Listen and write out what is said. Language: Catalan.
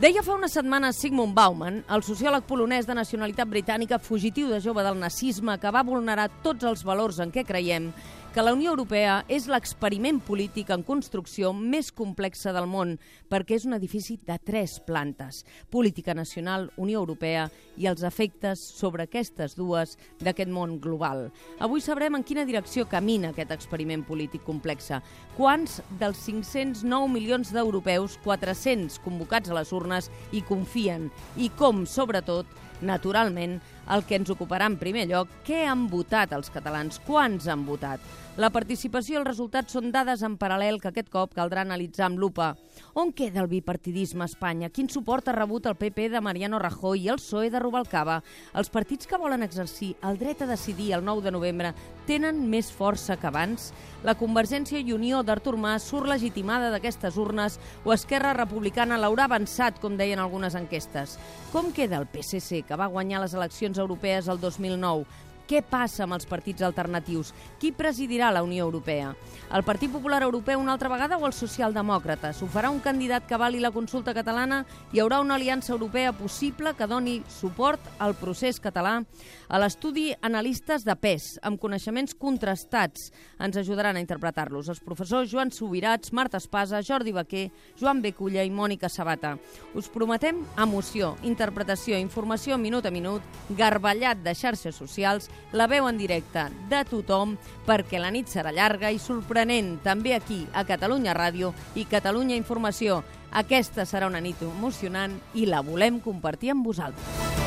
Deia fa una setmana Sigmund Bauman, el sociòleg polonès de nacionalitat britànica fugitiu de jove del nazisme que va vulnerar tots els valors en què creiem, que la Unió Europea és l'experiment polític en construcció més complexa del món, perquè és un edifici de tres plantes, política nacional, Unió Europea i els efectes sobre aquestes dues d'aquest món global. Avui sabrem en quina direcció camina aquest experiment polític complexe. Quants dels 509 milions d'europeus, 400 convocats a les urnes, hi confien i com, sobretot, naturalment, el que ens ocuparà en primer lloc, què han votat els catalans, quants han votat. La participació i els resultats són dades en paral·lel que aquest cop caldrà analitzar amb lupa. On queda el bipartidisme a Espanya? Quin suport ha rebut el PP de Mariano Rajoy i el PSOE de Rubalcaba? Els partits que volen exercir el dret a decidir el 9 de novembre tenen més força que abans? La Convergència i Unió d'Artur Mas surt legitimada d'aquestes urnes o Esquerra Republicana l'haurà avançat, com deien algunes enquestes? Com queda el PSC, que va guanyar les eleccions europees el 2009? Què passa amb els partits alternatius? Qui presidirà la Unió Europea? El Partit Popular Europeu una altra vegada o els socialdemòcrates? Ho farà un candidat que vali la consulta catalana? Hi haurà una aliança europea possible que doni suport al procés català? A l'estudi analistes de pes, amb coneixements contrastats, ens ajudaran a interpretar-los els professors Joan Subirats, Marta Espasa, Jordi Baquer, Joan Beculla i Mònica Sabata. Us prometem emoció, interpretació, informació minut a minut, garballat de xarxes socials la veu en directe de tothom perquè la nit serà llarga i sorprenent també aquí a Catalunya Ràdio i Catalunya Informació. Aquesta serà una nit emocionant i la volem compartir amb vosaltres.